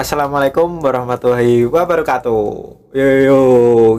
Assalamualaikum warahmatullahi wabarakatuh. Yo, yo,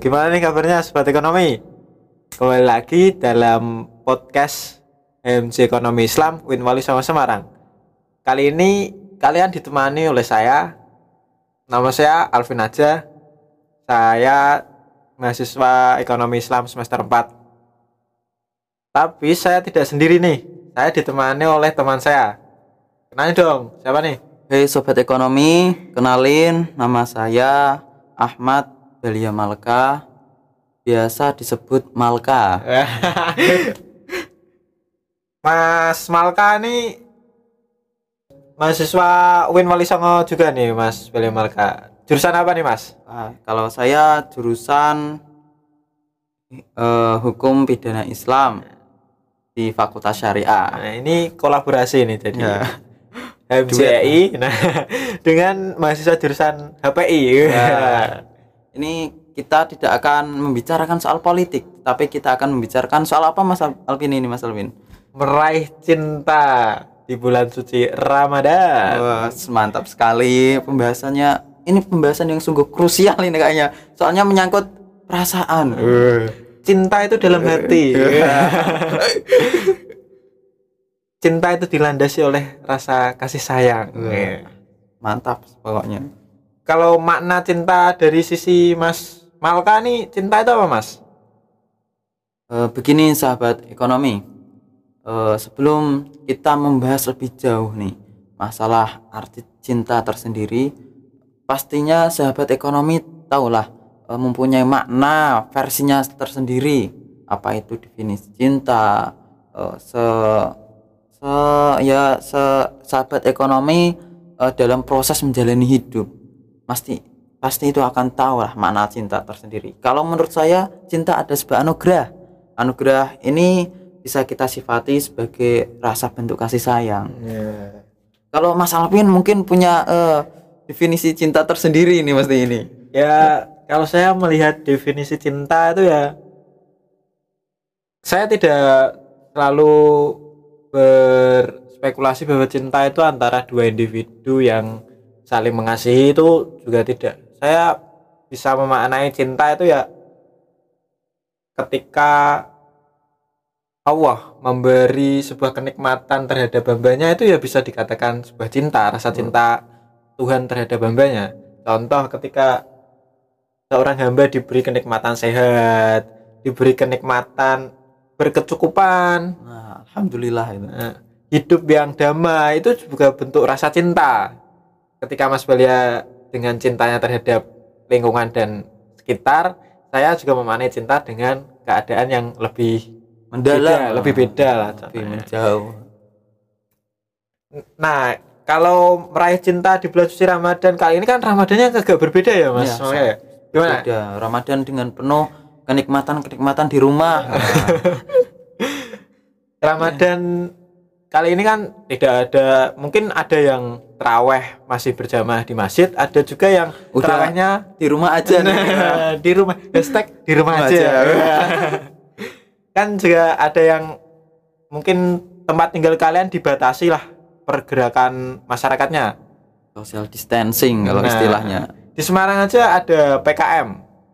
gimana nih kabarnya sobat ekonomi? Kembali lagi dalam podcast MC Ekonomi Islam Win Wali sama Semarang. Kali ini kalian ditemani oleh saya. Nama saya Alvin aja. Saya mahasiswa Ekonomi Islam semester 4. Tapi saya tidak sendiri nih. Saya ditemani oleh teman saya. Kenalin dong, siapa nih? Hei sobat ekonomi, kenalin nama saya Ahmad Belia Malka, biasa disebut Malka. Mas Malka nih mahasiswa Win Wali Songo juga nih Mas Beli Malka. Jurusan apa nih Mas? Ah, kalau saya jurusan eh, hukum pidana Islam di Fakultas Syariah. Nah, ini kolaborasi nih jadi. Ya. MCI nah dengan mahasiswa jurusan HPI. Ya. Ini kita tidak akan membicarakan soal politik, tapi kita akan membicarakan soal apa Mas Al- Alvin ini Mas Alvin? Meraih cinta di bulan suci Ramadan. Wah, mantap sekali pembahasannya. Ini pembahasan yang sungguh krusial ini kayaknya. Soalnya menyangkut perasaan. Eh, Cinta itu dalam hati. Cinta itu dilandasi oleh rasa kasih sayang. Eh. Mantap pokoknya. Kalau makna cinta dari sisi Mas Malka nih, cinta itu apa Mas? Eh, begini sahabat ekonomi. Eh, sebelum kita membahas lebih jauh nih masalah arti cinta tersendiri, pastinya sahabat ekonomi tahulah eh, mempunyai makna versinya tersendiri. Apa itu definisi cinta? eh, se se ya se sahabat ekonomi eh, dalam proses menjalani hidup pasti pasti itu akan tahu lah makna cinta tersendiri. Kalau menurut saya cinta ada sebuah anugerah. Anugerah ini bisa kita sifati sebagai rasa bentuk kasih sayang. Kalau Mas Alvin mungkin punya eh, definisi cinta tersendiri ini pasti ini. Ya, kalau saya melihat definisi cinta itu ya saya tidak selalu berspekulasi bahwa cinta itu antara dua individu yang saling mengasihi itu juga tidak. Saya bisa memaknai cinta itu ya ketika Allah memberi sebuah kenikmatan terhadap hambanya itu ya bisa dikatakan sebuah cinta, rasa cinta Tuhan terhadap hambanya. Contoh ketika seorang hamba diberi kenikmatan sehat, diberi kenikmatan berkecukupan, Nah, alhamdulillah itu. Nah, hidup yang damai itu juga bentuk rasa cinta. Ketika Mas Belia dengan cintanya terhadap lingkungan dan sekitar, saya juga memaknai cinta dengan keadaan yang lebih Mendalam, beda, lebih beda lah. lebih menjauh. Nah, kalau meraih cinta di bulan suci Ramadan kali ini kan Ramadannya agak berbeda ya, Mas. Iya, Makanya, Gimana? Beda. Ramadan dengan penuh kenikmatan-kenikmatan di rumah. Ramadan kali ini kan tidak ada mungkin ada yang teraweh masih berjamaah di masjid, ada juga yang Udah terawehnya di rumah aja nih. Nah, di rumah hashtag di rumah Rumah aja, aja. kan juga ada yang mungkin tempat tinggal kalian dibatasi lah pergerakan masyarakatnya Social distancing kalau Nah. istilahnya. di Semarang aja ada PKM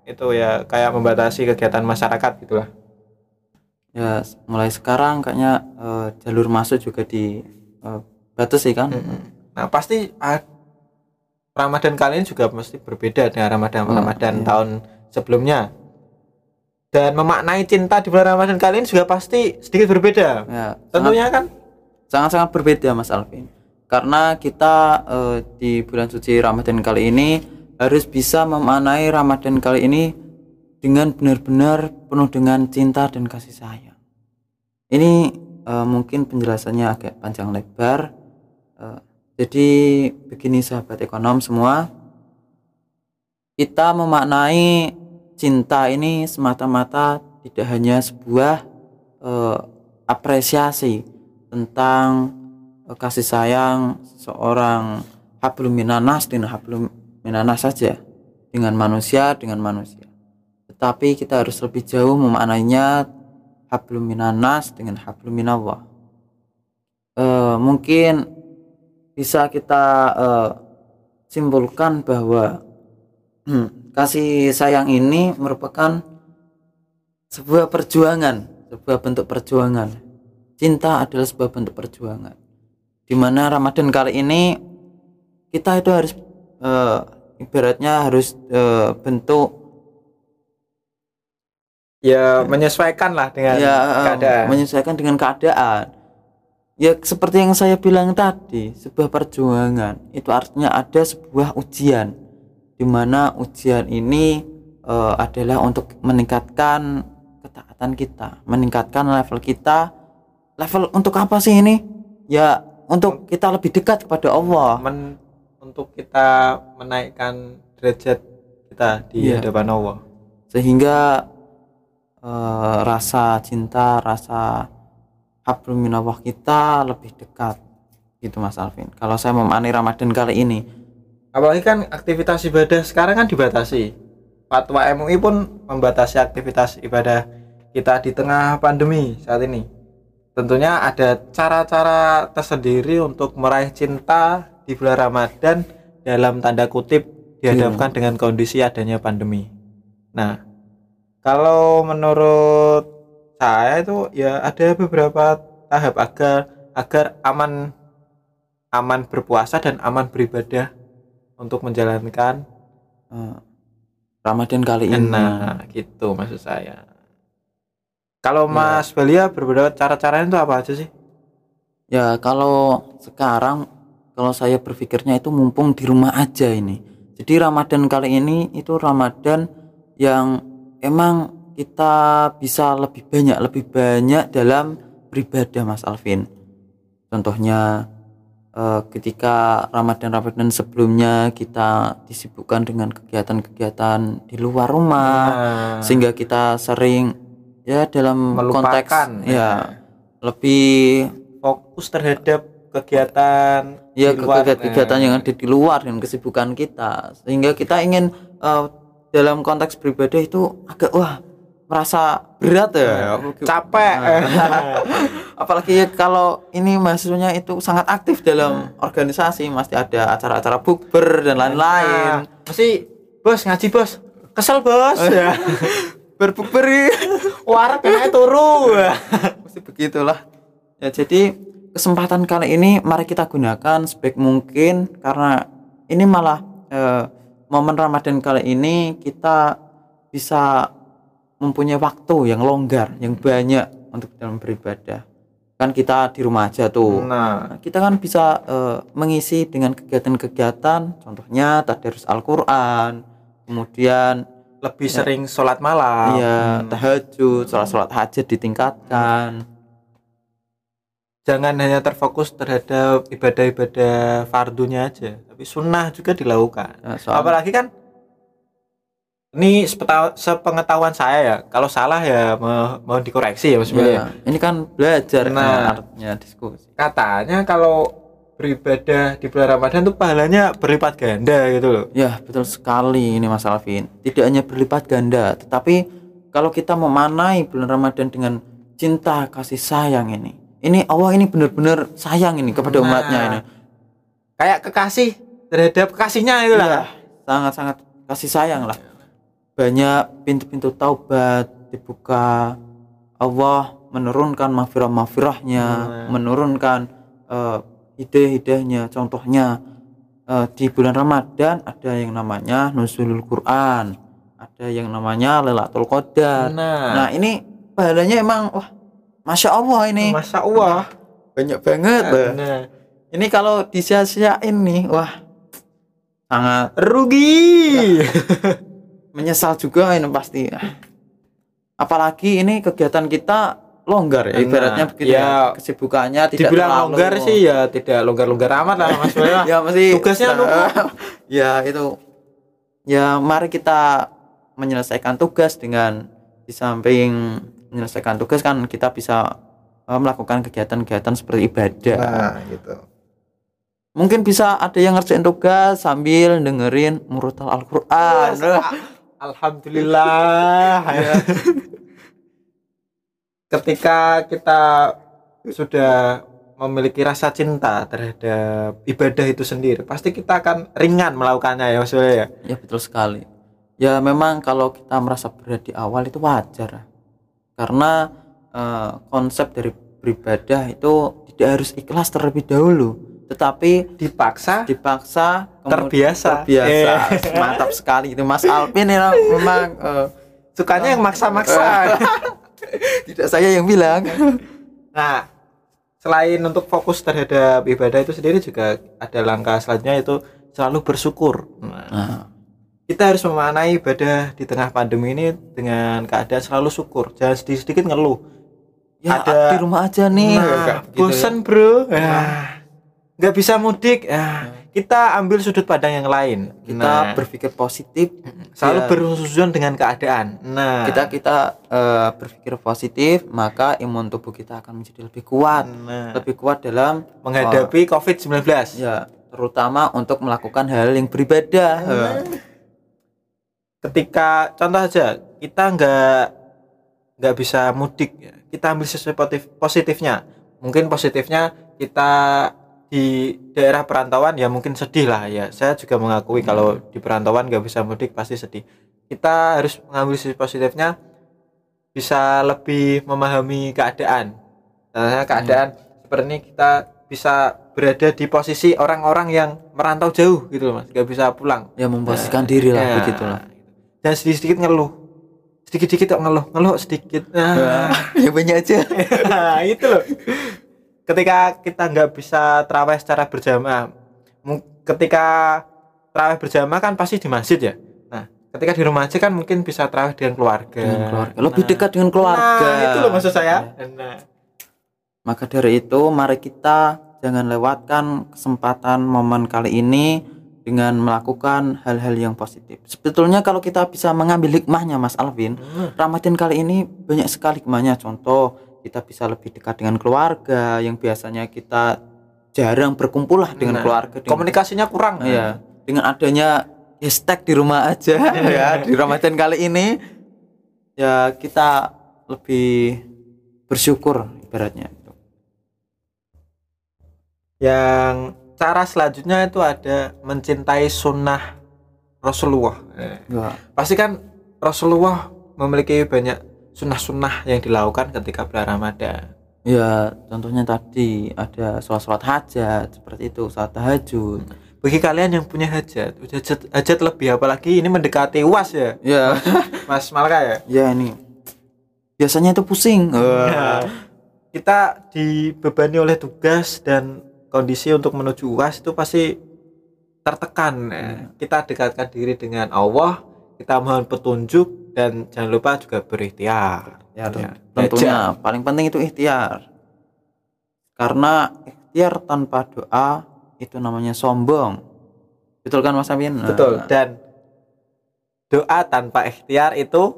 itu ya kayak membatasi kegiatan masyarakat gitu lah Ya, mulai sekarang kayaknya eh, jalur masuk juga di eh, batasi kan. nah pasti Ramadan kali ini juga mesti berbeda dengan Ramadan Oh, Ramadan iya. tahun sebelumnya dan memaknai cinta di bulan Ramadan kali ini juga pasti sedikit berbeda Ya, tentunya kan sangat-sangat berbeda Mas Alvin. Karena kita eh, di bulan suci Ramadan kali ini harus bisa memaknai Ramadan kali ini dengan benar-benar penuh dengan cinta dan kasih sayang. Ini eh, mungkin penjelasannya agak panjang lebar. Eh, jadi begini sahabat ekonom semua, kita memaknai cinta ini semata-mata tidak hanya sebuah eh, apresiasi tentang eh, kasih sayang seorang hablum minanas dengan hablum minanas saja dengan manusia dengan manusia tetapi kita harus lebih jauh memaknainya hablum minanas dengan hablum minallah Eh, mungkin bisa kita eh, simpulkan bahwa kasih sayang ini merupakan sebuah perjuangan, sebuah bentuk perjuangan. Cinta adalah sebuah bentuk perjuangan. Di mana Ramadan kali ini kita itu harus eh, ibaratnya harus eh, bentuk ya menyesuaikan lah dengan ya eh, keadaan menyesuaikan dengan keadaan. Ya seperti yang saya bilang tadi, sebuah perjuangan itu artinya ada sebuah ujian, di mana ujian ini eh, adalah untuk meningkatkan ketaatan kita, meningkatkan level kita. Level untuk apa sih ini? Ya untuk kita lebih dekat kepada Allah. Men- untuk kita menaikkan derajat kita di Iya. hadapan Allah sehingga eh, rasa cinta rasa hablum minallah kita lebih dekat. Gitu Mas Alvin. Kalau saya memaknai Ramadan kali ini. Apalagi kan aktivitas ibadah sekarang kan dibatasi. Fatwa MUI pun membatasi aktivitas ibadah kita di tengah pandemi saat ini. Tentunya ada cara-cara tersendiri untuk meraih cinta di bulan Ramadan dalam tanda kutip dihadapkan dengan kondisi adanya pandemi. Nah kalau menurut saya itu ya ada beberapa tahap agar agar aman aman berpuasa dan aman beribadah untuk menjalankan eh, Ramadan kali ini. Nah gitu maksud saya. Kalau Ya. Mas Belia berpendapat cara-caranya itu apa aja sih? Ya kalau sekarang kalau saya berpikirnya itu mumpung di rumah aja ini. Jadi Ramadan kali ini itu Ramadan yang emang kita bisa lebih banyak lebih banyak dalam beribadah Mas Alvin. Contohnya eh, ketika Ramadan-Ramadan sebelumnya kita disibukkan dengan kegiatan-kegiatan di luar rumah Nah, sehingga kita sering ya dalam melupakan konteks ya. lebih fokus terhadap kegiatan ya kegiatan-kegiatan Nah, yang ada di luar dan kesibukan kita. Sehingga kita ingin eh, dalam konteks beribadah itu agak wah merasa berat ya. Capek. Apalagi ya kalau ini mahasiswanya itu sangat aktif dalam organisasi pasti ada acara-acara bukber dan lain-lain. Nah, mesti bos ngaji bos. Kesel bos. Ya berbukber warung kayaknya turu. Mesti begitulah. Ya jadi kesempatan kali ini mari kita gunakan sebaik mungkin karena ini malah eh, momen Ramadan kali ini kita bisa mempunyai waktu yang longgar yang banyak untuk dalam beribadah. Kan kita di rumah aja tuh. Nah. Nah, kita kan bisa eh, mengisi dengan kegiatan-kegiatan. Contohnya tadarus Al-Qur'an kemudian lebih sering sholat malam. Ya Hmm. tahajud sholat-sholat hajat ditingkatkan jangan hanya terfokus terhadap ibadah-ibadah fardunya aja tapi sunnah juga dilakukan Nah, soal- apalagi kan ini sepengetahuan saya ya kalau salah ya mau, mau dikoreksi ya Billy. Iya, ini kan belajar Nah. nah, artinya diskusi. katanya kalau beribadah di bulan Ramadan tuh pahalanya berlipat ganda gitu loh Ya, betul sekali ini Mas Alvin. Tidak hanya berlipat ganda, tetapi kalau kita memanai bulan Ramadan dengan cinta kasih sayang ini. Ini Allah ini benar-benar sayang ini kepada Nah. umatnya ini. kayak kekasih terhadap kekasihnya itu lah Iya, sangat-sangat kasih sayang lah. Banyak pintu-pintu taubat dibuka. Allah menurunkan mahfirah-mahfirahnya, Nah. menurunkan eh, hidayah-hidayahnya. Contohnya eh, di bulan Ramadan ada yang namanya nuzulul Quran, ada yang namanya Lailatul Qadar. nah, Nah, ini pahalanya emang wah Masya Allah ini masya Allah banyak banget. loh. nah, Ini kalau disia-siain nih, wah sangat rugi menyesal juga ini pasti. Apalagi ini kegiatan kita longgar ya, Nah, ibaratnya begitu ya. ya, Kesibukannya tidak dibilang terlalu- longgar sih ya tidak longgar-longgar amat lah mas ya mesti Tugasnya numpuk. ya itu. Ya mari kita menyelesaikan tugas dengan di samping menyelesaikan tugas kan kita bisa eh, melakukan kegiatan-kegiatan seperti ibadah. nah gitu Mungkin bisa ada yang ngerjain tugas sambil dengerin murotal Al-Qur'an. Alhamdulillah ya. ketika kita sudah memiliki rasa cinta terhadap ibadah itu sendiri, pasti kita akan ringan melakukannya ya maksudnya ya. Ya betul sekali. Ya memang kalau kita merasa berat di awal itu wajar. Karena eh, konsep dari beribadah itu tidak harus ikhlas terlebih dahulu, tetapi Dipaksa dipaksa Terbiasa. terbiasa. Eh. Mantap sekali itu Mas Alvin ya memang eh, sukanya yang maksa-maksa. tidak saya yang bilang. Nah, selain untuk fokus terhadap ibadah itu sendiri juga ada langkah selanjutnya itu selalu bersyukur. Nah, Nah, kita harus memaknai ibadah di tengah pandemi ini dengan keadaan selalu syukur, jangan sedikit-sedikit ngeluh. ya Ada- di rumah aja nih. Nah, gitu ya. bosen bro, nggak bisa mudik. Ah, kita ambil sudut pandang yang lain. Kita Nah, berpikir positif, selalu ya. berhusnuzon dengan keadaan. Nah, kita kita eh, berpikir positif, maka imun tubuh kita akan menjadi lebih kuat, nah, lebih kuat dalam menghadapi COVID-19. ya terutama untuk melakukan hal yang beribadah. Nah. Ketika contoh aja kita nggak nggak bisa mudik ya, kita ambil sesuai positif positifnya. Mungkin positifnya kita di daerah perantauan ya mungkin sedih lah ya. Saya juga mengakui kalau di perantauan nggak bisa mudik pasti sedih. Kita harus mengambil sisi positifnya bisa lebih memahami keadaan. Nah, keadaan seperti ini kita bisa berada di posisi orang-orang yang merantau jauh gitu loh mas. Nggak bisa pulang. Ya memposisikan diri lah Ya. begitulah. Dan sedikit-sedikit ngeluh. Sedikit-sedikit kok ngeluh. Ngeluh sedikit. Nah, ya banyak aja. nah, itu loh. Ketika kita nggak bisa terawih secara berjamaah ketika terawih berjamaah kan pasti di masjid ya? Nah ketika di rumah aja kan mungkin bisa terawih dengan keluarga. Dengan keluarga. Lebih Nah. dekat dengan keluarga. nah itu loh maksud saya. Nah Maka dari itu mari kita jangan lewatkan kesempatan momen kali ini dengan melakukan hal-hal yang positif. Sebetulnya kalau kita bisa mengambil hikmahnya Mas Alvin, Hmm. Ramadan kali ini banyak sekali hikmahnya. Contoh, kita bisa lebih dekat dengan keluarga yang biasanya kita jarang berkumpul lah dengan Nah, keluarga. Dengan, komunikasinya kurang ya, dengan adanya hashtag di rumah aja ya di Ramadan kali ini ya kita lebih bersyukur ibaratnya. yang cara selanjutnya itu ada mencintai sunnah Rasulullah Eh, Ya. pasti kan Rasulullah memiliki banyak sunnah-sunnah yang dilakukan ketika bulan Ramadan Ya, contohnya tadi ada sholat-sholat hajat seperti itu, sholat tahajud. bagi kalian yang punya hajat hajat, hajat lebih apalagi ini mendekati uas ya Ya, Mas Malka ya ya ini biasanya itu pusing. Nah, kita dibebani oleh tugas dan kondisi untuk menuju uas itu pasti tertekan. Ya. kita dekatkan diri dengan Allah kita mohon petunjuk dan jangan lupa juga berikhtiar. Ya, Ya, tentunya. Paling penting itu ikhtiar. Karena ikhtiar tanpa doa itu namanya sombong. Betul kan Mas Amin? Nah, betul dan doa tanpa ikhtiar itu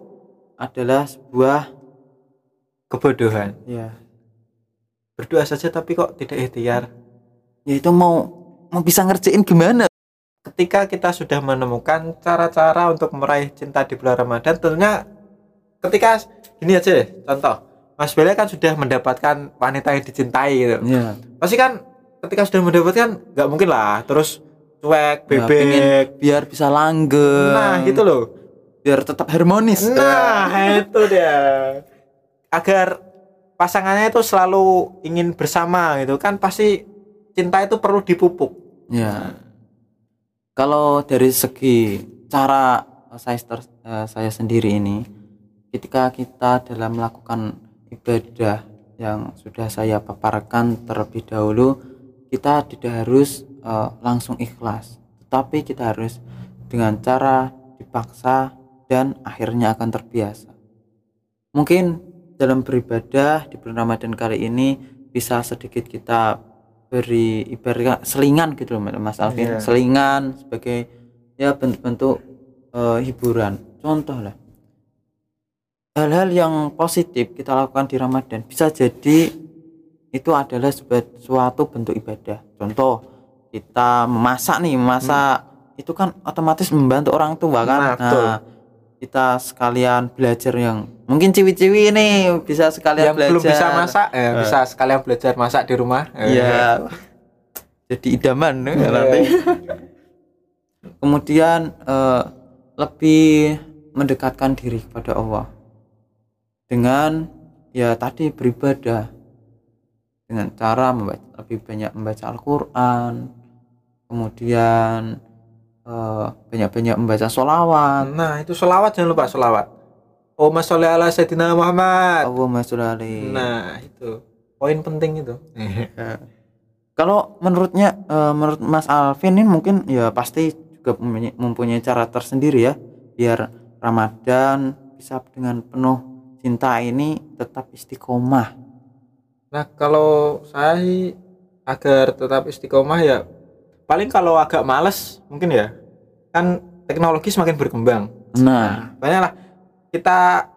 adalah sebuah kebodohan. Ya, berdoa saja tapi kok tidak ikhtiar ya itu mau mau bisa ngerjain gimana? ketika kita sudah menemukan cara-cara untuk meraih cinta di bulan Ramadan tentunya ketika gini aja deh, contoh Mas Bele kan sudah mendapatkan wanita yang dicintai gitu Ya. pasti kan ketika sudah mendapatkan nggak mungkin lah terus cuek Ya, bebek biar bisa langgeng. nah gitu loh biar tetap harmonis. nah itu dia agar pasangannya itu selalu ingin bersama gitu kan pasti cinta itu perlu dipupuk Ya. Kalau dari segi cara saya ter- eh, saya sendiri ini, ketika kita dalam melakukan ibadah yang sudah saya paparkan terlebih dahulu, kita tidak harus eh, langsung ikhlas, tetapi kita harus dengan cara dipaksa dan akhirnya akan terbiasa. Mungkin dalam beribadah di bulan Ramadan kali ini bisa sedikit kita beri ibaratnya selingan gitu loh Mas Alvin. Iya. selingan sebagai ya bentuk-bentuk eh, hiburan. Contoh lah. Hal-hal yang positif kita lakukan di Ramadan bisa jadi itu adalah suatu bentuk ibadah. Contoh kita memasak nih memasak itu kan otomatis membantu orang tua kan? Nah, betul. kita sekalian belajar yang Mungkin ciwi-ciwi ini bisa sekalian yang belajar. belum bisa masak eh, bisa sekalian belajar masak di rumah Eh, Iya. Jadi idaman nih Iya. nanti. Kemudian eh, lebih mendekatkan diri kepada Allah dengan ya tadi beribadah dengan cara membaca, lebih banyak membaca Al-Qur'an, kemudian eh, banyak-banyak membaca sholawat. nah itu selawat jangan lupa selawat Allahumma sholli ala sayyidina Muhammad Allahumma sholli alaihi. nah itu poin penting itu Ya. Kalau menurutnya eh, menurut Mas Alvin ini mungkin ya pasti juga mempunyai, cara tersendiri ya biar Ramadan bisa dengan penuh cinta ini tetap istiqomah. Nah, kalau saya sih agar tetap istiqomah ya paling kalau agak males mungkin ya kan teknologi semakin berkembang. Nah, Banyaklah kita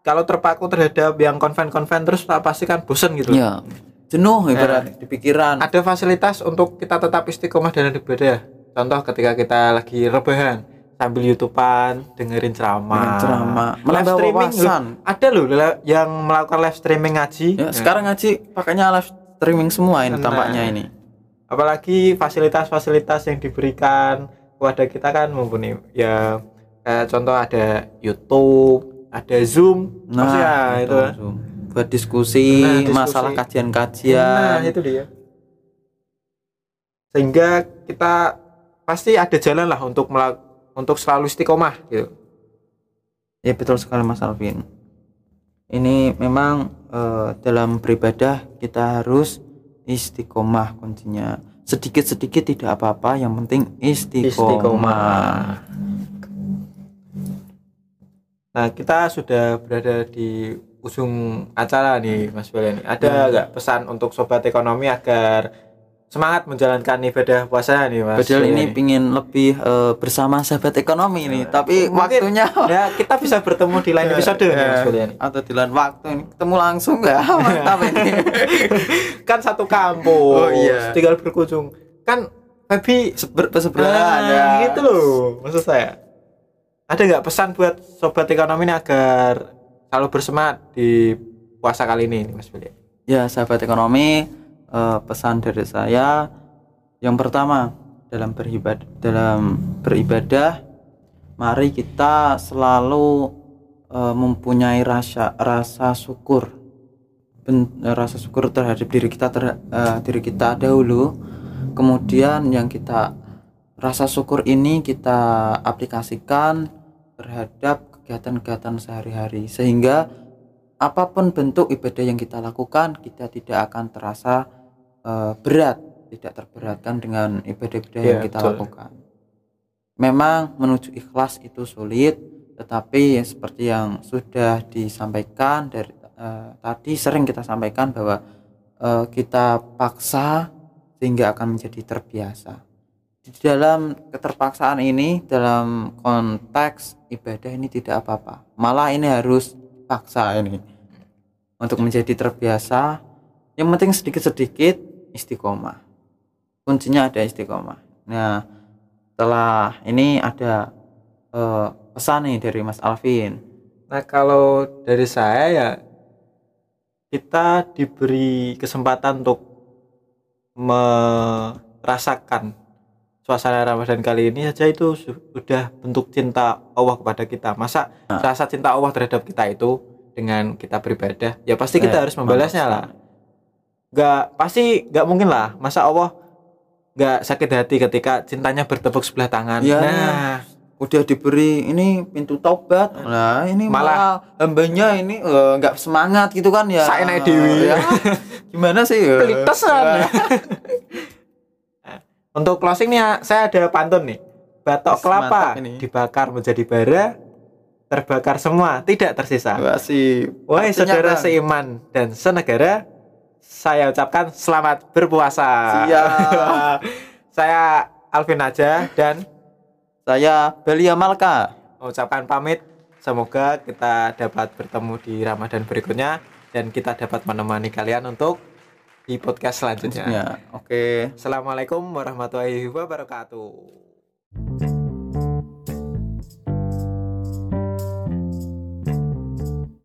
kalau terpaku terhadap yang konven-konven terus pasti kan bosen gitu. ya jenuh ibarat di pikiran. Ada fasilitas untuk kita tetap istiqomah dalam ibadah. Contoh ketika kita lagi rebahan sambil youtubean dengerin ceramah. Ceramah, Live streaming loh. wawasan. Ada loh yang melakukan live streaming ngaji. Ya, sekarang ngaji pakainya live streaming semua ini Nah. tampaknya ini. apalagi fasilitas-fasilitas yang diberikan kepada kita kan mumpuni ya kayak contoh ada YouTube ada Zoom maksudnya itu, itu buat diskusi, Nah, diskusi. masalah nah kajian-kajian. itu dia sehingga kita pasti ada jalan lah untuk melak- untuk selalu istiqomah gitu Ya betul sekali Mas Alvin. Ini memang eh, dalam beribadah kita harus istiqomah kuncinya. Sedikit-sedikit tidak apa-apa, yang penting istiqomah. Nah kita sudah berada di ujung acara nih Mas Belen ada nggak pesan untuk sobat ekonomi agar semangat menjalankan ibadah puasa nih Mas Padahal ini pingin lebih eh, bersama sahabat ekonomi nih, tapi Mungkin- waktunya ya kita bisa bertemu di lain episode nih Mas Julian. atau di lain waktu ini ketemu langsung nggak mantap ini. kan satu kampus Oh, iya. tinggal berkunjung kan Febi Seber persebelahan nah, ya. gitu loh maksud saya ada nggak pesan buat sobat ekonomi ini agar selalu bersemangat di puasa kali ini Mas Julian Ya, sahabat ekonomi, eh, pesan dari saya yang pertama dalam beribadah dalam beribadah mari kita selalu eh, mempunyai rasa rasa syukur. Ben- eh, rasa syukur terhadap diri kita ter- eh, diri kita dahulu. Kemudian yang kita rasa syukur ini kita aplikasikan terhadap kegiatan-kegiatan sehari-hari. Sehingga apa pun bentuk ibadah yang kita lakukan kita tidak akan terasa eh, berat tidak terberatkan dengan ibadah-ibadah yang Iya, kita betul. lakukan. Memang menuju ikhlas itu sulit tetapi ya seperti yang sudah disampaikan dari eh, tadi sering kita sampaikan bahwa eh, kita paksa sehingga akan menjadi terbiasa di dalam keterpaksaan ini dalam konteks ibadah ini tidak apa-apa. Malah ini harus paksa ini untuk menjadi terbiasa. Yang penting sedikit-sedikit istiqomah. Kuncinya ada istiqomah. Nah setelah ini ada eh, pesan nih dari Mas Alvin. Nah kalau dari saya ya kita diberi kesempatan untuk merasakan suasana Ramadan kali ini saja itu su- sudah bentuk cinta Allah kepada kita. Masa Nah. rasa cinta Allah terhadap kita itu dengan kita beribadah, ya pasti kita Eh, harus membalasnya lah. Gak pasti gak mungkin lah. Masa Allah gak sakit hati ketika cintanya bertepuk sebelah tangan. Ya. Nah, udah diberi ini pintu taubat lah ini malah, Malah- hambanya ini eh, nggak semangat gitu kan ya Saenake dewe. Ya, gimana sih ya pelitesan. Untuk closing nih saya ada pantun nih. Batok Wis, kelapa dibakar menjadi bara, terbakar semua, tidak tersisa. Wah, sih Wahai saudara Bang. seiman dan senegara, saya ucapkan selamat berpuasa. Siap. saya Alvin aja dan saya Belia Malka mengucapkan pamit. Semoga kita dapat bertemu di Ramadan berikutnya dan kita dapat menemani kalian untuk di podcast selanjutnya. Ya, Oke. Okay. Assalamualaikum warahmatullahi wabarakatuh.